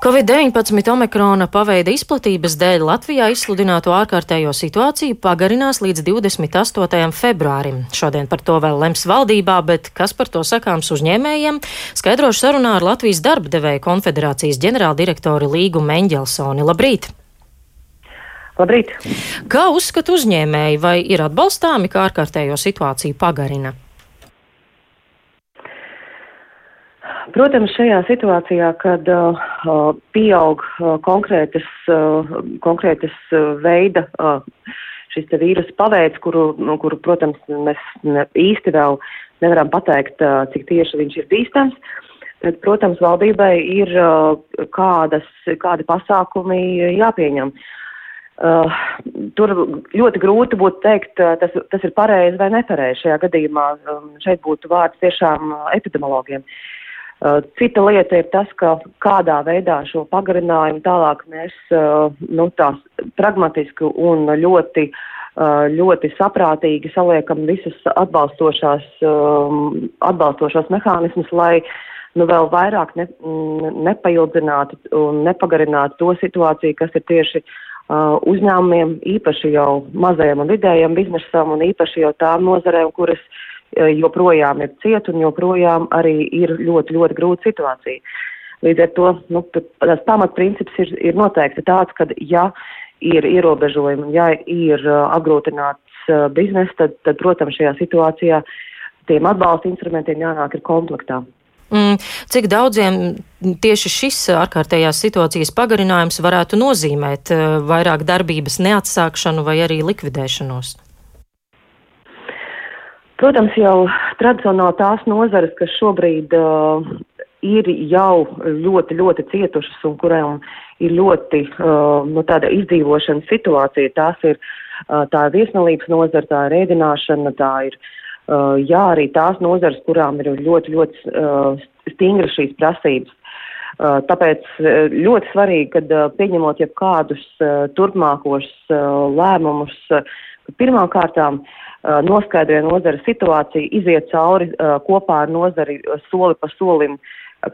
Covid-19 omikrona paveida izplatības dēļ Latvijā izsludināto ārkārtējo situāciju pagarinās līdz 28. februārim. Šodien par to vēl lems valdībā, bet kas par to sakāms uzņēmējiem, skaidrošu sarunā ar Latvijas darba devēja konfederācijas ģenerāldirektoru Līgu Meņģelsoni. Labrīt! Labrīt! Kā uzskata uzņēmēji, vai ir atbalstāmi, ka ārkārtējo situāciju pagarina? Protams, šajā situācijā, kad uh, uh, pieaug uh, konkrētas, uh, konkrētas uh, veida uh, šis vīrusu paveids, kuru, nu, kuru, protams, mēs ne, īsti vēl nevaram pateikt, uh, cik tieši viņš ir bīstams, tad, protams, valdībai ir uh, kādas, kādi pasākumi jāpieņem. Uh, tur ļoti grūti būtu teikt, uh, tas, tas ir pareizi vai nepareizi. Šajā gadījumā um, šeit būtu vārds tiešām uh, epidemiologiem. Uh, cita lieta ir tas, ka kādā veidā šo pagarinājumu tālāk mēs uh, nu, tās pragmatiski un ļoti, uh, ļoti saprātīgi saliekam visas atbalstošās, um, atbalstošās mehānismus, lai nu, vēl vairāk ne, mm, nepaildzinātu un nepagarinātu to situāciju, kas ir tieši uzņēmumiem, īpaši jau mazajiem un vidējiem biznesam un īpaši jau tām nozarēm, kuras uh, joprojām ir ciet un joprojām arī ir ļoti, ļoti grūta situācija. Līdz ar to nu, tas pamatprincips ir, ir noteikti tāds, ka ja ir ierobežojumi, ja ir uh, apgrūtināts uh, bizness, tad, tad, protams, šajā situācijā tiem atbalsta instrumentiem jānāk ir komplektā. Mm, cik daudziem tieši šis ārkārtējās situācijas pagarinājums varētu nozīmēt vairāk darbības neatsākšanu vai arī likvidēšanos? Protams, jau tradicionāli tās nozares, kas šobrīd uh, ir jau ļoti, ļoti cietušas un kurām ir ļoti uh, nu, tāda izdzīvošanas situācija, tās ir uh, tā ir viesnīcības nozara, tā ir ēdināšana, tā ir uh, jā, arī tās nozares, kurām ir ļoti, ļoti uh, stingras šīs prasības. Uh, tāpēc uh, ļoti svarīgi, kad uh, pieņemot jebkādus uh, turpmākos uh, lēmumus, pirmām kārtām Uh, noskaidroja nozara situāciju, iziet cauri kopā ar nozari soli pa solim,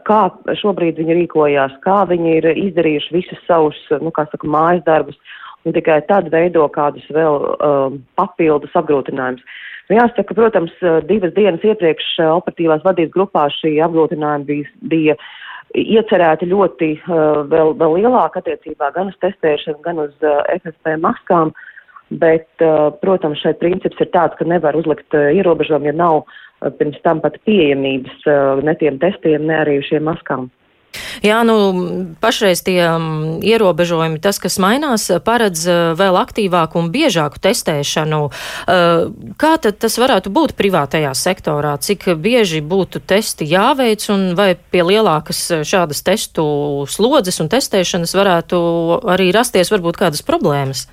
kā šobrīd viņi rīkojās, kā viņi ir izdarījuši visus savus, nu, kā saka, mājas darbus, un tikai tad veido kādus vēl um, papildus apgrūtinājumus. Nu, jāsaka, protams, divas dienas iepriekš operatīvās vadības grupā šī apgrūtinājuma bija, bija iecerēti ļoti uh, vēl, vēl lielāk attiecībā gan uz testēšanu, gan uz uh, FFP maskām. Uh, Bet, uh, protams, šeit princips ir tāds, ka nevar uzlikt uh, ierobežojumu, ja nav uh, pirms tam pat pieejamības ne tiem testiem, ne arī šiem maskām. Jā, nu, pašreiz tie um, ierobežojumi, tas, kas mainās, paredz uh, vēl aktīvāku un biežāku testēšanu. Uh, kā tad tas varētu būt privātajā sektorā? Cik bieži būtu testi jāveic un vai pie lielākas šādas testu slodzes un testēšanas varētu arī rasties varbūt kādas problēmas?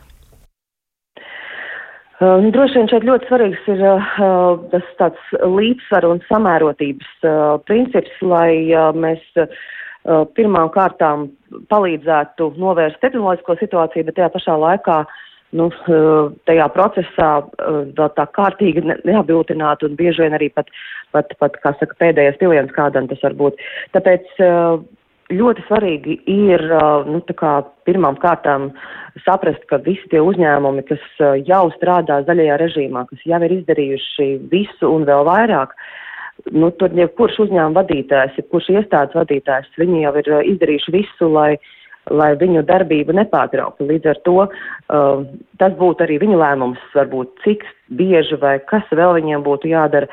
Uh, droši vien šeit ļoti svarīgs ir uh, tas tāds līdzsvaru un samērotības uh, princips, lai mēs pirmām kārtām palīdzētu novērst epidemioloģisko situāciju, bet tajā pašā laikā nu, tajā procesā vēl tā kārtīgi ne, neapbiltinātu un bieži vien arī pat, pat, pat kā saka, pēdējais piliens kādam tas var būt. Tāpēc ļoti svarīgi ir nu, pirmām kārtām saprast, ka visi tie uzņēmumi, kas jau strādā zaļajā režīmā, kas jau ir izdarījuši visu un vēl vairāk, nu, tur jebkurš uzņēmuma vadītājs, jebkurš iestādes vadītājs, viņi jau ir izdarījuši visu, lai, lai viņu darbību nepārtrauktu. Līdz ar to uh, tas būtu arī viņu lēmums, varbūt cik bieži vai kas vēl viņiem būtu jādara.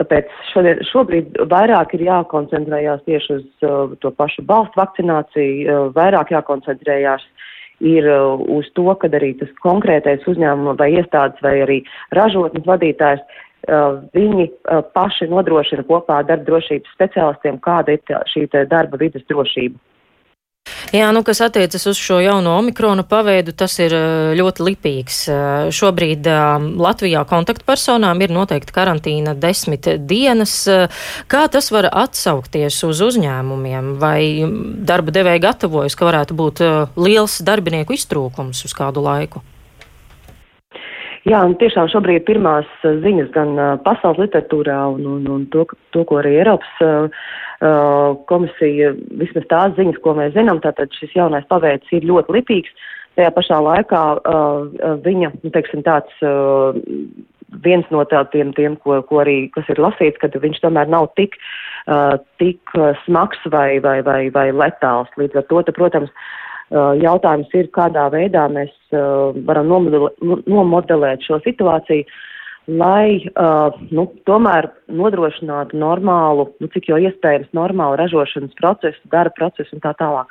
Tāpēc šodien, šobrīd vairāk ir jākoncentrējās tieši uz uh, to pašu balstu vakcināciju, uh, vairāk jākoncentrējās ir uh, uz to, ka arī tas konkrētais uzņēmuma vai iestādes vai arī ražotnes vadītājs, uh, viņi uh, paši nodrošina kopā ar darba drošības speciālistiem, kāda ir šī darba vidas drošība. Jā, nu, kas attiecas uz šo jauno omikronu paveidu, tas ir eh, ļoti lipīgs. Eh, šobrīd eh, Latvijā kontaktpersonām ir noteikta karantīna desmit dienas. Kā tas var atsaukties uz uzņēmumiem? Vai darba devēja gatavojas, ka varētu būt liels darbinieku iztrūkums uz kādu laiku? Jā, un tiešām šobrīd pirmās ziņas gan pasaules literatūrā un, un, un to, to, ko arī Eiropas uh, komisija, vismaz tās ziņas, ko mēs zinām, tātad šis jaunais paveids ir ļoti lipīgs. Tajā pašā laikā uh, viņa, nu, teiksim, tāds uh, viens no tādiem, tiem, ko, ko arī, kas ir lasīts, ka viņš tomēr nav tik, uh, tik smags vai, vai, vai, vai letāls. Līdz ar to, te, protams, uh, Uh, jautājums ir, kādā veidā mēs uh, varam nomodelēt šo situāciju, lai uh, nu, tomēr nodrošinātu normālu, nu, cik jau iespējams, normālu ražošanas procesu, darba procesu un tā tālāk.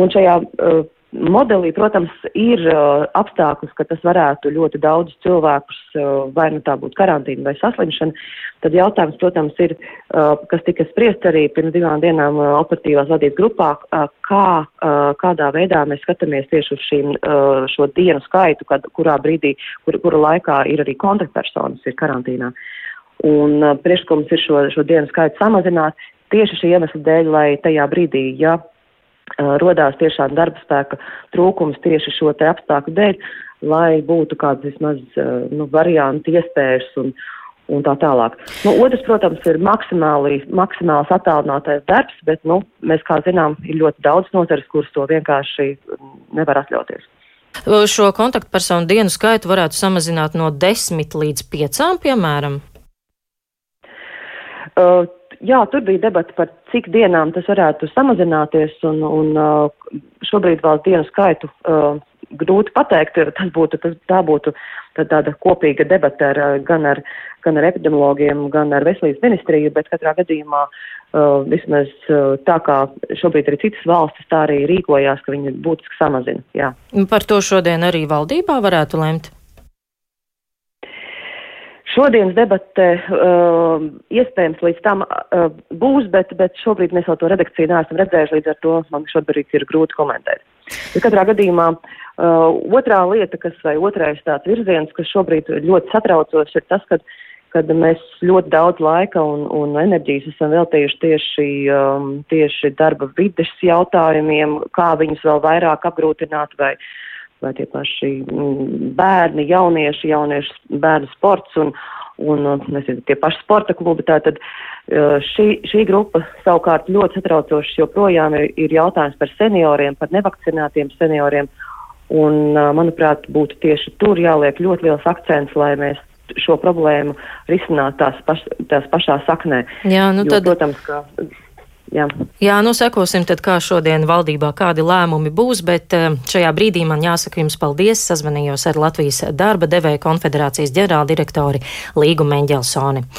Un šajā uh, Modelī, protams, ir uh, apstākļus, ka tas varētu ļoti daudz cilvēkus, uh, vai nu tā būtu karantīna vai saslimšana. Tad jautājums, protams, ir, uh, kas tika spriest arī pirms divām dienām uh, operatīvās vadības grupā, uh, kā, uh, kādā veidā mēs skatāmies tieši uz šīm, uh, šo dienu skaitu, kad, kurā brīdī, kur, kura laikā ir arī kontaktpersonas ir karantīnā. Un uh, priekšlikums ir šo, šo dienu skaitu samazināt tieši šī iemesla dēļ, lai tajā brīdī, ja rodās tiešām darba spēka trūkums tieši šo te apstākļu dēļ, lai būtu kāds vismaz nu, varianti iespējas un, un tā tālāk. Nu, otrs, protams, ir maksimāli, maksimāls attālinātais darbs, bet, nu, mēs, kā zinām, ir ļoti daudz nozares, kuras to vienkārši nevar atļauties. Šo kontaktpersonu dienu skaitu varētu samazināt no 10 līdz 5, piemēram? Uh, jā, tur bija debata par cik dienām tas varētu samazināties, un, un šobrīd vēl dienu skaitu uh, grūti pateikt. Tas būtu, tas, tā būtu tāda kopīga debata ar, gan, ar, gan ar epidemiologiem, gan ar veselības ministriju, bet katrā gadījumā uh, vismaz uh, tā kā šobrīd arī citas valstis tā arī rīkojās, ka viņi būtiski samazina. Jā. Par to šodien arī valdībā varētu lemt. Šodienas debate uh, iespējams līdz tam uh, būs, bet, bet šobrīd mēs vēl to redakciju neesam redzējuši, līdz ar to man šobrīd ir grūti komentēt. Bet katrā gadījumā uh, otrā lieta, kas vai otrais tāds virziens, kas šobrīd ļoti satraucos, ir tas, ka kad mēs ļoti daudz laika un, un enerģijas esam veltījuši tieši, um, tieši darba vides jautājumiem, kā viņus vēl vairāk apgrūtināt vai uh, vai tie paši mm, bērni, jaunieši, jauniešu bērnu sports un, un nezinu, tie paši sporta klubi. Tātad šī, šī grupa savukārt ļoti satraucoši joprojām ir, ir jautājums par senioriem, par nevakcinētiem senioriem. Un, manuprāt, būtu tieši tur jāliek ļoti liels akcents, lai mēs šo problēmu risinātu tās, paš, tās pašā saknē. Jā, nu jo, tad... Protams, ka Jā. Jā, nu sekosim tad, kā šodien valdībā kādi lēmumi būs, bet eh, šajā brīdī man jāsaka jums paldies. Sazvanījos ar Latvijas darba devēja konfederācijas ģenerāldirektori Līgu Meņģelsoni.